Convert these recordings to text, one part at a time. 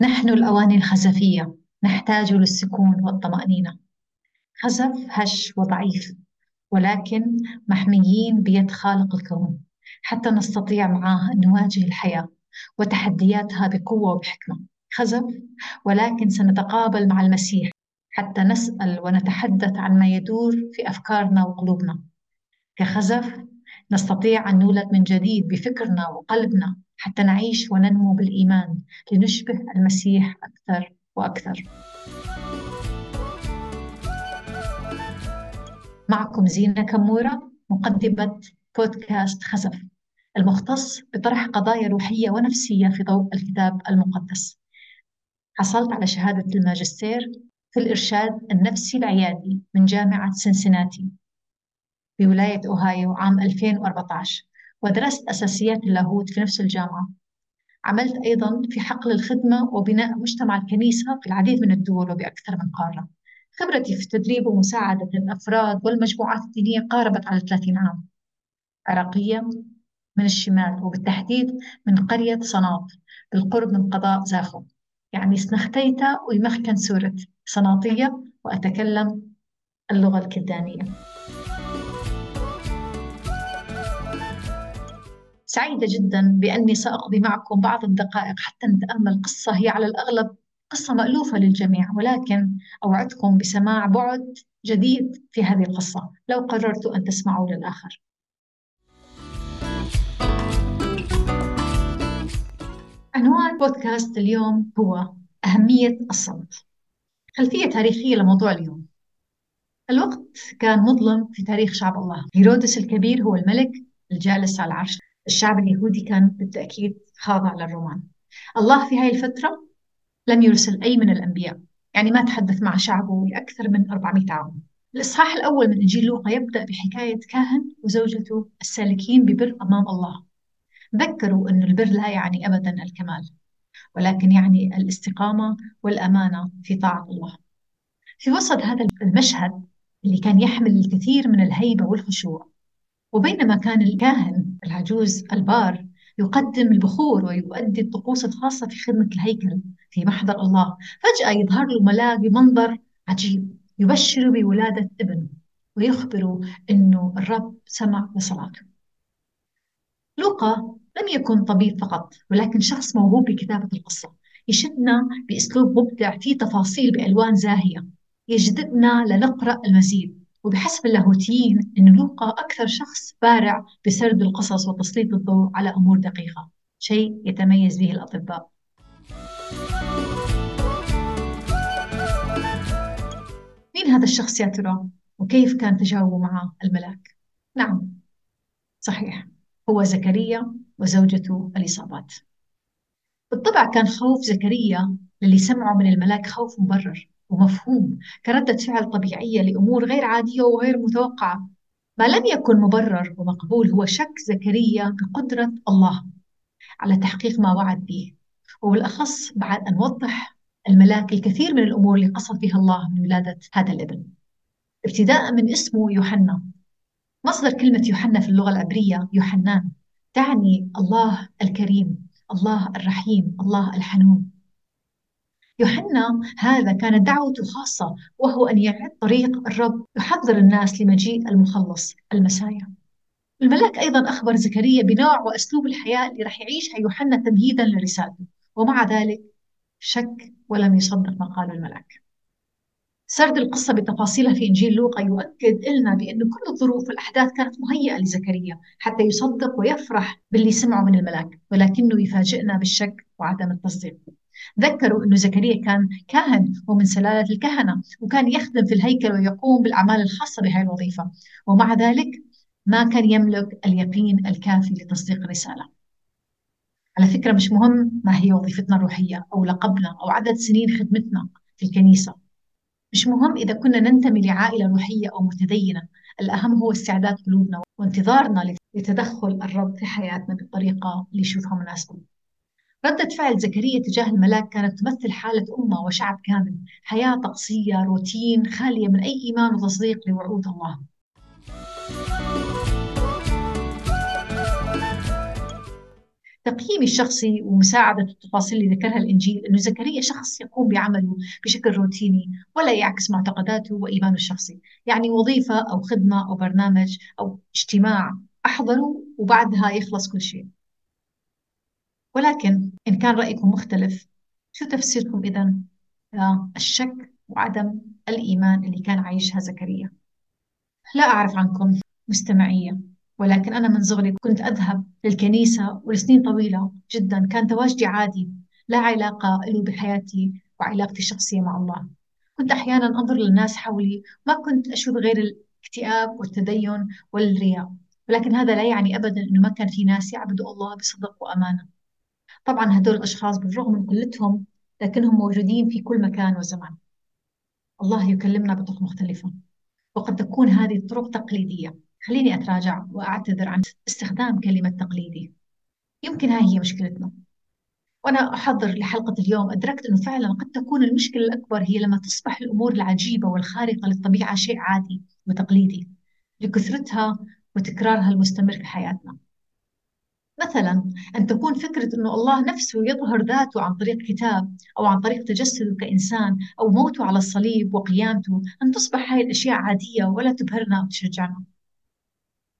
نحن الأواني الخزفية نحتاج للسكون والطمأنينة. خزف هش وضعيف ولكن محميين بيد خالق الكون. حتى نستطيع معاه أن نواجه الحياة وتحدياتها بقوة وبحكمة. خزف ولكن سنتقابل مع المسيح حتى نسأل ونتحدث عن ما يدور في أفكارنا وقلوبنا. كخزف نستطيع أن نولد من جديد بفكرنا وقلبنا حتى نعيش وننمو بالإيمان لنشبه المسيح أكثر وأكثر. معكم زينة كمورة مقدمة بودكاست خزف المختص بطرح قضايا روحية ونفسية في ضوء الكتاب المقدس. حصلت على شهادة الماجستير في الإرشاد النفسي العيادي من جامعة سنسناتي. بولاية أوهايو عام 2014 ودرست أساسيات اللاهوت في نفس الجامعة. عملت أيضا في حقل الخدمة وبناء مجتمع الكنيسة في العديد من الدول وبأكثر من قارة. خبرتي في التدريب ومساعدة الأفراد والمجموعات الدينية قاربت على 30 عام. عراقية من الشمال وبالتحديد من قرية صناط بالقرب من قضاء زاخو. يعني سنختيتا ويمخكن سورة صناطية وأتكلم اللغة الكلدانية سعيدة جدا بأني سأقضي معكم بعض الدقائق حتى نتأمل قصة هي على الأغلب قصة مألوفة للجميع ولكن أوعدكم بسماع بعد جديد في هذه القصة لو قررتوا أن تسمعوا للآخر. عنوان بودكاست اليوم هو أهمية الصمت. خلفية تاريخية لموضوع اليوم. الوقت كان مظلم في تاريخ شعب الله. هيرودس الكبير هو الملك الجالس على العرش. الشعب اليهودي كان بالتأكيد خاضع للرومان الله في هاي الفترة لم يرسل أي من الأنبياء. يعني ما تحدث مع شعبه لأكثر من 400 عام. الإصحاح الأول من إنجيل لوقا يبدأ بحكاية كاهن وزوجته السالكين ببر أمام الله. ذكروا أن البر لا يعني أبدا الكمال ولكن يعني الاستقامة والأمانة في طاعة الله. في وسط هذا المشهد اللي كان يحمل الكثير من الهيبة والخشوع وبينما كان الكاهن العجوز البار يقدم البخور ويؤدي الطقوس الخاصة في خدمة الهيكل في محضر الله فجأة يظهر له ملاك بمنظر عجيب يبشر بولادة ابن ويخبر أنه الرب سمع لصلاته لوقا لم يكن طبيب فقط ولكن شخص موهوب بكتابة القصة يشدنا بأسلوب مبدع فيه تفاصيل بألوان زاهية يجذبنا لنقرأ المزيد. وبحسب اللاهوتيين أن لوقا أكثر شخص بارع بسرد القصص وتسليط الضوء على أمور دقيقة شيء يتميز به الأطباء. مين هذا الشخص يا ترى؟ وكيف كان تجاوبه مع الملاك؟ نعم. صحيح. هو زكريا وزوجته اليصابات بالطبع كان خوف زكريا للي سمعه من الملاك خوف مبرر. ومفهوم. كردة فعل طبيعية لأمور غير عادية وغير متوقعة. ما لم يكن مبرر ومقبول هو شك زكريا بقدرة الله على تحقيق ما وعد به. وبالأخص بعد أن وضح الملاك الكثير من الأمور اللي قصد بها الله من ولادة هذا الابن. ابتداء من اسمه يوحنا. مصدر كلمة يوحنا في اللغة العبرية يوحنان تعني الله الكريم الله الرحيم الله الحنون. يوحنا هذا كانت دعوته خاصة وهو أن يعد طريق الرب يحضر الناس لمجيء المخلص المسايا الملاك أيضا أخبر زكريا بنوع وأسلوب الحياة اللي راح يعيشها يوحنا تمهيدا لرسالته ومع ذلك شك ولم يصدق ما قاله الملاك سرد القصة بتفاصيلها في إنجيل لوقا يؤكد لنا بأن كل الظروف والأحداث كانت مهيئة لزكريا حتى يصدق ويفرح باللي سمعه من الملاك ولكنه يفاجئنا بالشك وعدم التصديق. ذكروا أنه زكريا كان كاهن ومن سلالة الكهنة وكان يخدم في الهيكل ويقوم بالأعمال الخاصة بهذه الوظيفة. ومع ذلك ما كان يملك اليقين الكافي لتصديق الرسالة. على فكرة مش مهم ما هي وظيفتنا الروحية أو لقبنا أو عدد سنين خدمتنا في الكنيسة. مش مهم إذا كنا ننتمي لعائلة روحية أو متدينة. الأهم هو استعداد قلوبنا وانتظارنا لتدخل الرب في حياتنا بالطريقة اللي يشوفها مناسبة. ردة فعل زكريا تجاه الملاك كانت تمثل حالة أمة وشعب كامل. حياة طقسية روتين خالية من أي إيمان وتصديق لوعود الله. تقييمي الشخصي ومساعدة التفاصيل اللي ذكرها الإنجيل أنه زكريا شخص يقوم بعمله بشكل روتيني ولا يعكس معتقداته وإيمانه الشخصي. يعني وظيفة أو خدمة أو برنامج أو اجتماع أحضره وبعدها يخلص كل شيء. ولكن إن كان رأيكم مختلف شو تفسيركم إذا؟ الشك وعدم الإيمان اللي كان عايشها زكريا. لا أعرف عنكم مستمعية. ولكن أنا من صغري كنت أذهب للكنيسة ولسنين طويلة جدا. كان تواجدي عادي لا علاقة له بحياتي وعلاقتي الشخصية مع الله. كنت أحيانا أنظر للناس حولي ما كنت أشوف غير الاكتئاب والتدين والرياء. ولكن هذا لا يعني أبدا أنه ما كان في ناس يعبدوا الله بصدق وأمانة. طبعا هدول الأشخاص بالرغم من قلتهم لكنهم موجودين في كل مكان وزمان. الله يكلمنا بطرق مختلفة. وقد تكون هذه الطرق تقليدية. خليني أتراجع وأعتذر عن استخدام كلمة تقليدي. يمكن هاي هي مشكلتنا. وأنا أحضر لحلقة اليوم أدركت أنه فعلا قد تكون المشكلة الأكبر هي لما تصبح الأمور العجيبة والخارقة للطبيعة شيء عادي وتقليدي لكثرتها وتكرارها المستمر في حياتنا. مثلا أن تكون فكرة أنه الله نفسه يظهر ذاته عن طريق كتاب أو عن طريق تجسده كإنسان أو موته على الصليب وقيامته أن تصبح هاي الأشياء عادية ولا تبهرنا وتشجعنا.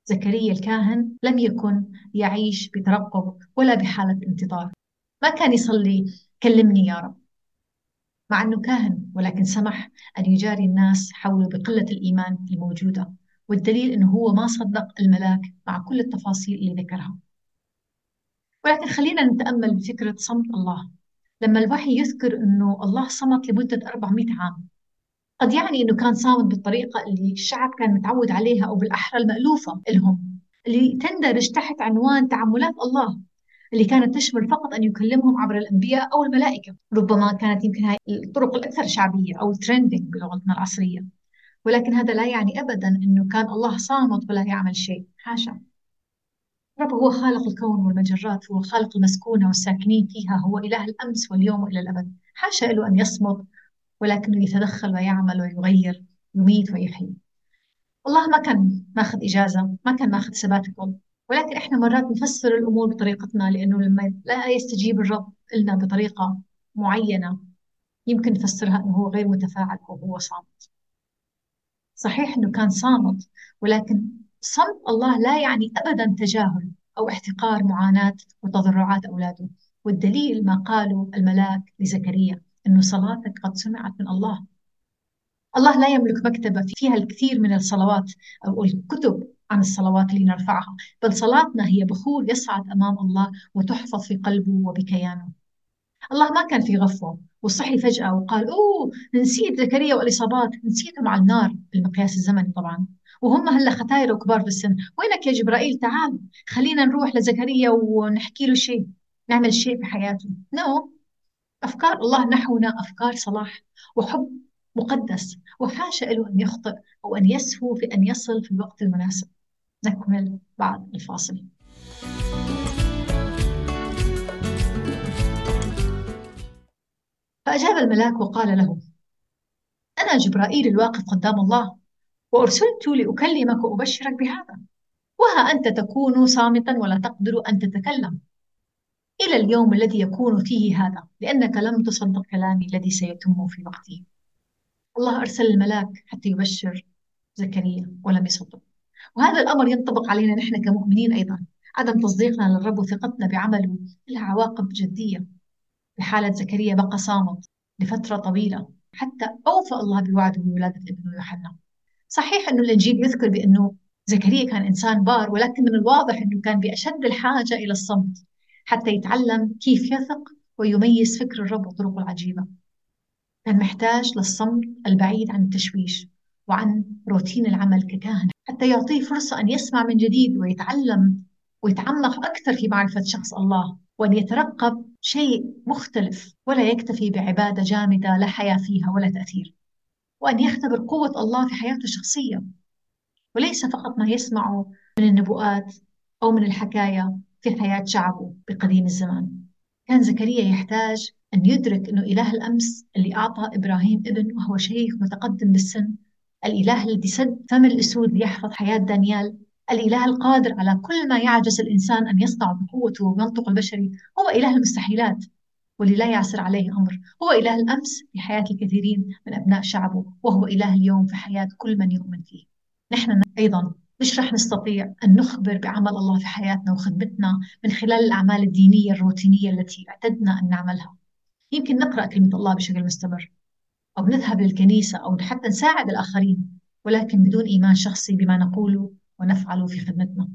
زكريا الكاهن لم يكن يعيش بترقب ولا بحالة انتظار. ما كان يصلي كلمني يا رب. مع أنه كاهن ولكن سمح أن يجاري الناس حوله بقلة الإيمان الموجودة. والدليل أنه هو ما صدق الملاك مع كل التفاصيل اللي ذكرها. ولكن خلينا نتأمل بفكرة صمت الله. لما الوحي يذكر أنه الله صمت لمدة 400 عام قد يعني أنه كان صامت بالطريقة اللي الشعب كان متعود عليها أو بالأحرى المألوفة لهم اللي تندرج تحت عنوان تعاملات الله اللي كانت تشمل فقط أن يكلمهم عبر الأنبياء أو الملائكة. ربما كانت يمكن هاي الطرق الأكثر شعبية أو ترندنج بلغتنا العصرية. ولكن هذا لا يعني أبدا أنه كان الله صامت ولا يعمل شيء. حاشا. رب هو خالق الكون والمجرات هو خالق المسكونة والساكنين فيها هو إله الأمس واليوم وإلى الأبد. حاشا له أن يصمت ولكنه يتدخل ويعمل ويغير يميت ويحيي. الله ما كان ماخذ إجازة ما كان ماخذ سباتكم. ولكن إحنا مرات نفسر الأمور بطريقتنا لأنه لما لا يستجيب الرب لنا بطريقة معينة يمكن نفسرها أنه هو غير متفاعل أو هو صامت. صحيح أنه كان صامت ولكن صمت الله لا يعني أبدا تجاهل أو احتقار معاناة وتضرعات أولاده. والدليل ما قاله الملاك لزكريا. أنه صلاتك قد سمعت من الله. الله لا يملك مكتبة فيها الكثير من الصلوات أو الكتب عن الصلوات اللي نرفعها بل صلاتنا هي بخور يصعد أمام الله وتحفظ في قلبه وبكيانه. الله ما كان في غفوة وصحي فجأة وقال أوه نسيت زكريا والإصابات نسيتهم على النار. بالمقياس الزمني طبعا. وهم هلا ختاير وكبار بالسن وينك يا جبرائيل؟ تعال خلينا نروح لزكريا ونحكي له شيء نعمل شيء في حياته نو. no. أفكار الله نحونا أفكار صلاح وحب مقدس وحاشا له أن يخطئ أو أن يسهو في أن يصل في الوقت المناسب. نكمل بعد الفاصل. فأجاب الملاك وقال له أنا جبرائيل الواقف قدام الله وأرسلت لأكلمك وأبشرك بهذا. وها أنت تكون صامتا ولا تقدر أن تتكلم. إلى اليوم الذي يكون فيه هذا لأنك لم تصدق كلامي الذي سيتم في وقته الله أرسل الملاك حتى يبشر زكريا ولم يصدق. وهذا الأمر ينطبق علينا نحن كمؤمنين أيضا. عدم تصديقنا للرب وثقتنا بعمله لها عواقب جدية. في حالة زكريا بقى صامت لفترة طويلة حتى أوفى الله بوعده بولادة ابنه يوحنا. صحيح أنه الإنجيل يذكر بأنه زكريا كان إنسان بار ولكن من الواضح أنه كان بأشد الحاجة إلى الصمت. حتى يتعلم كيف يثق ويميز فكر الرب وطرقه العجيبة. كان محتاج للصمت البعيد عن التشويش وعن روتين العمل ككاهن حتى يعطيه فرصة أن يسمع من جديد ويتعلم ويتعمق أكثر في معرفة شخص الله وأن يترقب شيء مختلف ولا يكتفي بعبادة جامدة لا حياة فيها ولا تأثير وأن يختبر قوة الله في حياته الشخصية. وليس فقط ما يسمعه من النبوءات أو من الحكاية في حياة شعبه بقديم الزمان. كان زكريا يحتاج أن يدرك أنه إله الأمس اللي أعطى إبراهيم ابن وهو شيخ متقدم بالسن الإله الذي سد فم الأسود ليحفظ حياة دانيال الإله القادر على كل ما يعجز الإنسان أن يصنع بقوته ومنطقه البشري هو إله المستحيلات واللي لا يعسر عليه أمر. هو إله الأمس في حياة الكثيرين من أبناء شعبه وهو إله اليوم في حياة كل من يؤمن فيه. نحن أيضا مش رح نستطيع أن نخبر بعمل الله في حياتنا وخدمتنا من خلال الأعمال الدينية الروتينية التي اعتدنا أن نعملها. يمكن نقرأ كلمة الله بشكل مستمر أو نذهب للكنيسة أو حتى نساعد الآخرين ولكن بدون إيمان شخصي بما نقوله ونفعله في خدمتنا.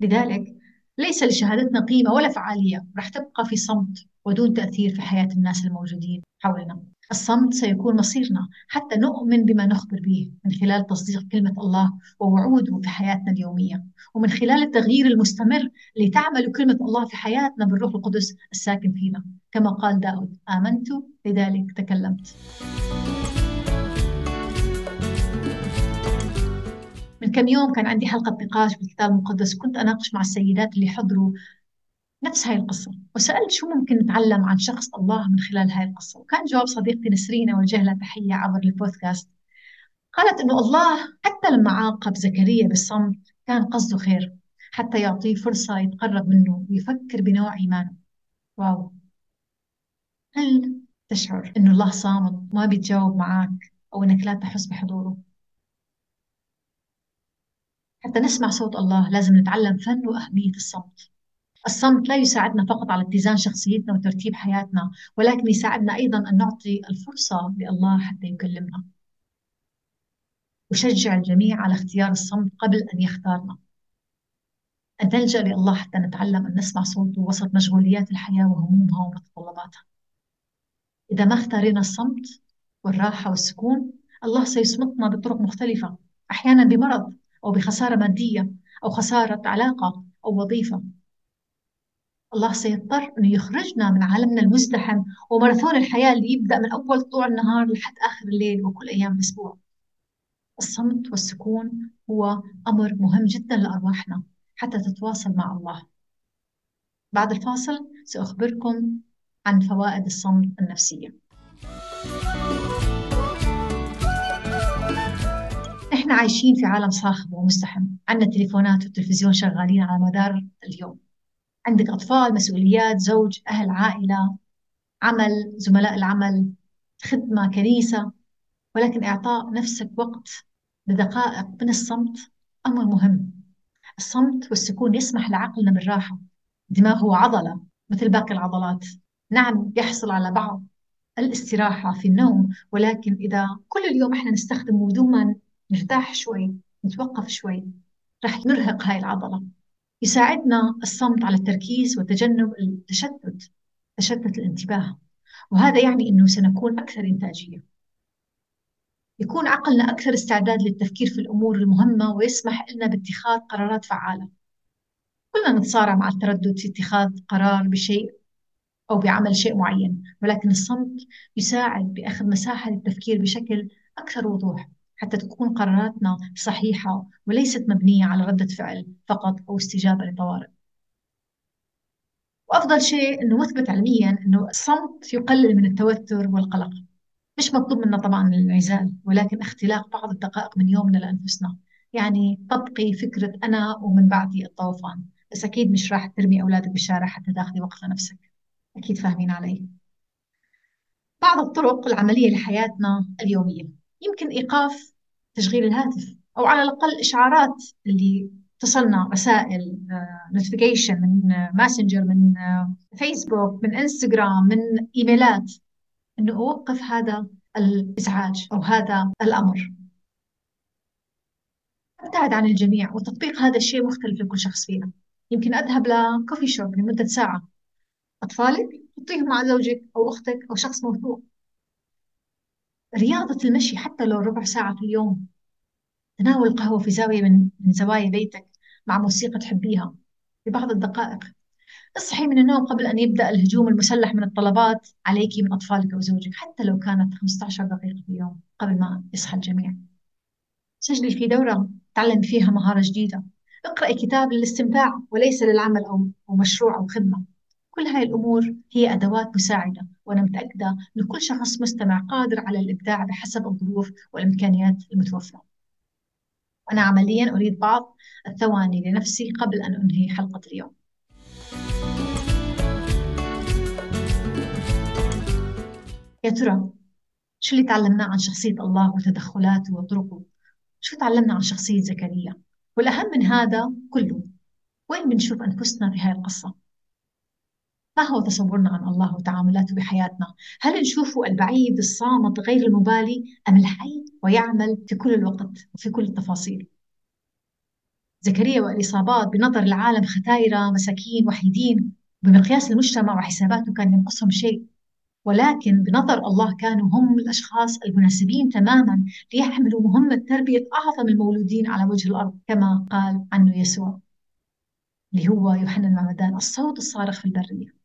لذلك ليس لشهادتنا قيمة ولا فعالية رح تبقى في صمت ودون تأثير في حياة الناس الموجودين حولنا. الصمت سيكون مصيرنا حتى نؤمن بما نخبر به من خلال تصديق كلمة الله ووعوده في حياتنا اليومية. ومن خلال التغيير المستمر اللي تعمل كلمة الله في حياتنا بالروح القدس الساكن فينا. كما قال داود آمنت لذلك تكلمت. من كم يوم كان عندي حلقة نقاش بالكتاب المقدس كنت أناقش مع السيدات اللي حضروا نفس هاي القصة وسألت شو ممكن نتعلم عن شخص الله من خلال هاي القصة وكان جواب صديقتي نسرين وجه لها تحية عبر البودكاست. قالت إنه الله حتى لما عاقب زكريا بالصمت كان قصده خير حتى يعطيه فرصة يتقرب منه ويفكر بنوع إيمانه. واو. هل تشعر إنه الله صامت ما بيتجاوب معك أو إنك لا تحس بحضوره؟ حتى نسمع صوت الله لازم نتعلم فن وأهمية الصمت. الصمت لا يساعدنا فقط على اتزان شخصيتنا وترتيب حياتنا ولكن يساعدنا أيضا أن نعطي الفرصة لله حتى يكلمنا. أشجع الجميع على اختيار الصمت قبل أن يختارنا. أن نلجأ لله حتى نتعلم أن نسمع صوته وسط مشغوليات الحياة وهمومها ومتطلباتها. إذا ما اختارينا الصمت والراحة والسكون الله سيصمتنا بطرق مختلفة أحيانا بمرض. أو بخسارة مادية أو خسارة علاقة أو وظيفة. الله سيضطر أنه يخرجنا من عالمنا المزدحم وماراثون الحياة اللي يبدأ من أول طلوع النهار لحد آخر الليل وكل أيام الأسبوع. الصمت والسكون هو أمر مهم جدا لأرواحنا حتى تتواصل مع الله. بعد الفاصل سأخبركم عن فوائد الصمت النفسية. إحنا عايشين في عالم صاخب ومزدحم عندنا تليفونات والتلفزيون شغالين على مدار اليوم. عندك أطفال مسؤوليات زوج أهل عائلة عمل زملاء العمل خدمة كنيسة. ولكن إعطاء نفسك وقت لدقائق من الصمت أمر مهم. الصمت والسكون يسمح لعقلنا بالراحة. الدماغ هو عضلة مثل باقي العضلات. نعم يحصل على بعض الاستراحة في النوم ولكن إذا كل اليوم إحنا نستخدمه بدون ما نرتاح شوي نتوقف شوي. راح نرهق هاي العضلة. يساعدنا الصمت على التركيز وتجنب التشتت تشتت الانتباه. وهذا يعني أنه سنكون أكثر إنتاجية. يكون عقلنا أكثر استعداد للتفكير في الأمور المهمة ويسمح لنا باتخاذ قرارات فعالة. كلنا نتصارع مع التردد في اتخاذ قرار بشيء أو بعمل شيء معين ولكن الصمت يساعد بأخذ مساحة للتفكير بشكل أكثر وضوح. حتى تكون قراراتنا صحيحة وليست مبنية على ردة فعل فقط أو استجابة لطوارئ. وأفضل شيء أنه مثبت علميا أنه الصمت يقلل من التوتر والقلق. مش مطلوب منا طبعا الانعزال ولكن اختلاق بعض الدقائق من يومنا لأنفسنا. يعني تبقي فكرة أنا ومن بعدي الطوفان. بس أكيد مش راح ترمي أولادك بالشارع حتى تاخذي وقت لنفسك أكيد فاهمين علي. بعض الطرق العملية لحياتنا اليومية. يمكن إيقاف تشغيل الهاتف أو على الأقل إشعارات اللي تصلنا رسائل notification آه، من Messenger من فيسبوك آه، من انستغرام من إيميلات إنه أوقف هذا الإزعاج أو هذا الأمر. أبتعد عن الجميع وتطبيق هذا الشيء مختلف لكل شخص فينا. يمكن أذهب لكوفي شوب لمدة ساعة. أطفالك حطيهم مع زوجك أو أختك أو شخص موثوق. رياضة المشي حتى لو ربع ساعة في اليوم. تناول القهوة في زاوية من من زوايا بيتك مع موسيقى تحبيها في بعض الدقائق. اصحي من النوم قبل أن يبدأ الهجوم المسلح من الطلبات عليك من أطفالك أو زوجك حتى لو كانت 15 دقيقة في اليوم قبل ما يصحى الجميع. سجلي في دورة تعلم فيها مهارة جديدة. اقرأي كتاب للاستمتاع وليس للعمل أو مشروع أو خدمة. كل هاي الأمور هي أدوات مساعدة وأنا متأكدة أن كل شخص مستمع قادر على الإبداع بحسب الظروف والإمكانيات المتوفرة. أنا عمليا أريد بعض الثواني لنفسي قبل أن أنهي حلقة اليوم. يا ترى شو اللي تعلمناه عن شخصية الله وتدخلاته وطرقه؟ شو تعلمنا عن شخصية زكريا؟ والأهم من هذا كله وين بنشوف أنفسنا في هاي القصة؟ ما هو تصورنا عن الله وتعاملاته بحياتنا؟ هل نشوفه البعيد الصامت غير المبالي أم الحي ويعمل في كل الوقت وفي كل التفاصيل؟ زكريا والإصابات بنظر العالم ختايرة مساكين وحيدين بمقياس المجتمع وحساباته كان ينقصهم شيء ولكن بنظر الله كانوا هم الأشخاص المناسبين تماما ليحملوا مهمة تربية أعظم المولودين على وجه الأرض كما قال عنه يسوع اللي هو يوحنا المعمدان الصوت الصارخ في البرية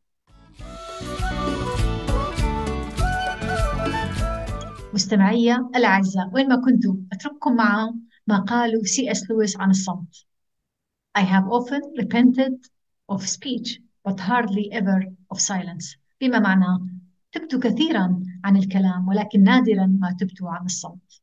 مستمعي الأعزاء وين ما كنتوا أترككم مع ما قاله سي إس لويس عن الصمت. I have often repented of speech but hardly ever of silence. بما معناه تبت كثيرا عن الكلام ولكن نادرا ما تبت عن الصمت.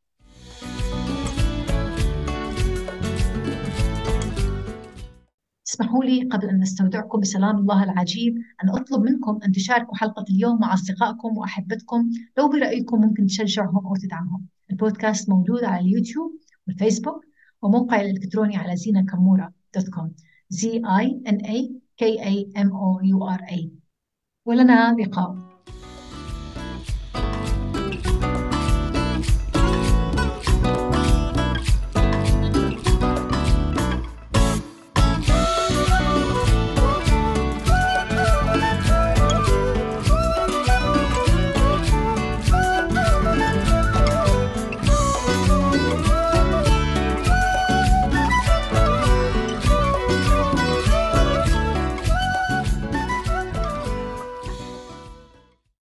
اسمحوا لي قبل أن نستودعكم بسلام الله العجيب أن أطلب منكم أن تشاركوا حلقة اليوم مع أصدقائكم وأحبتكم. لو برأيكم ممكن تشجعهم أو تدعمهم. البودكاست موجود على اليوتيوب والفيسبوك وموقعي الإلكتروني على زينة كمورة دوت كوم. Z I N A K A M O U R A ولنا لقاء.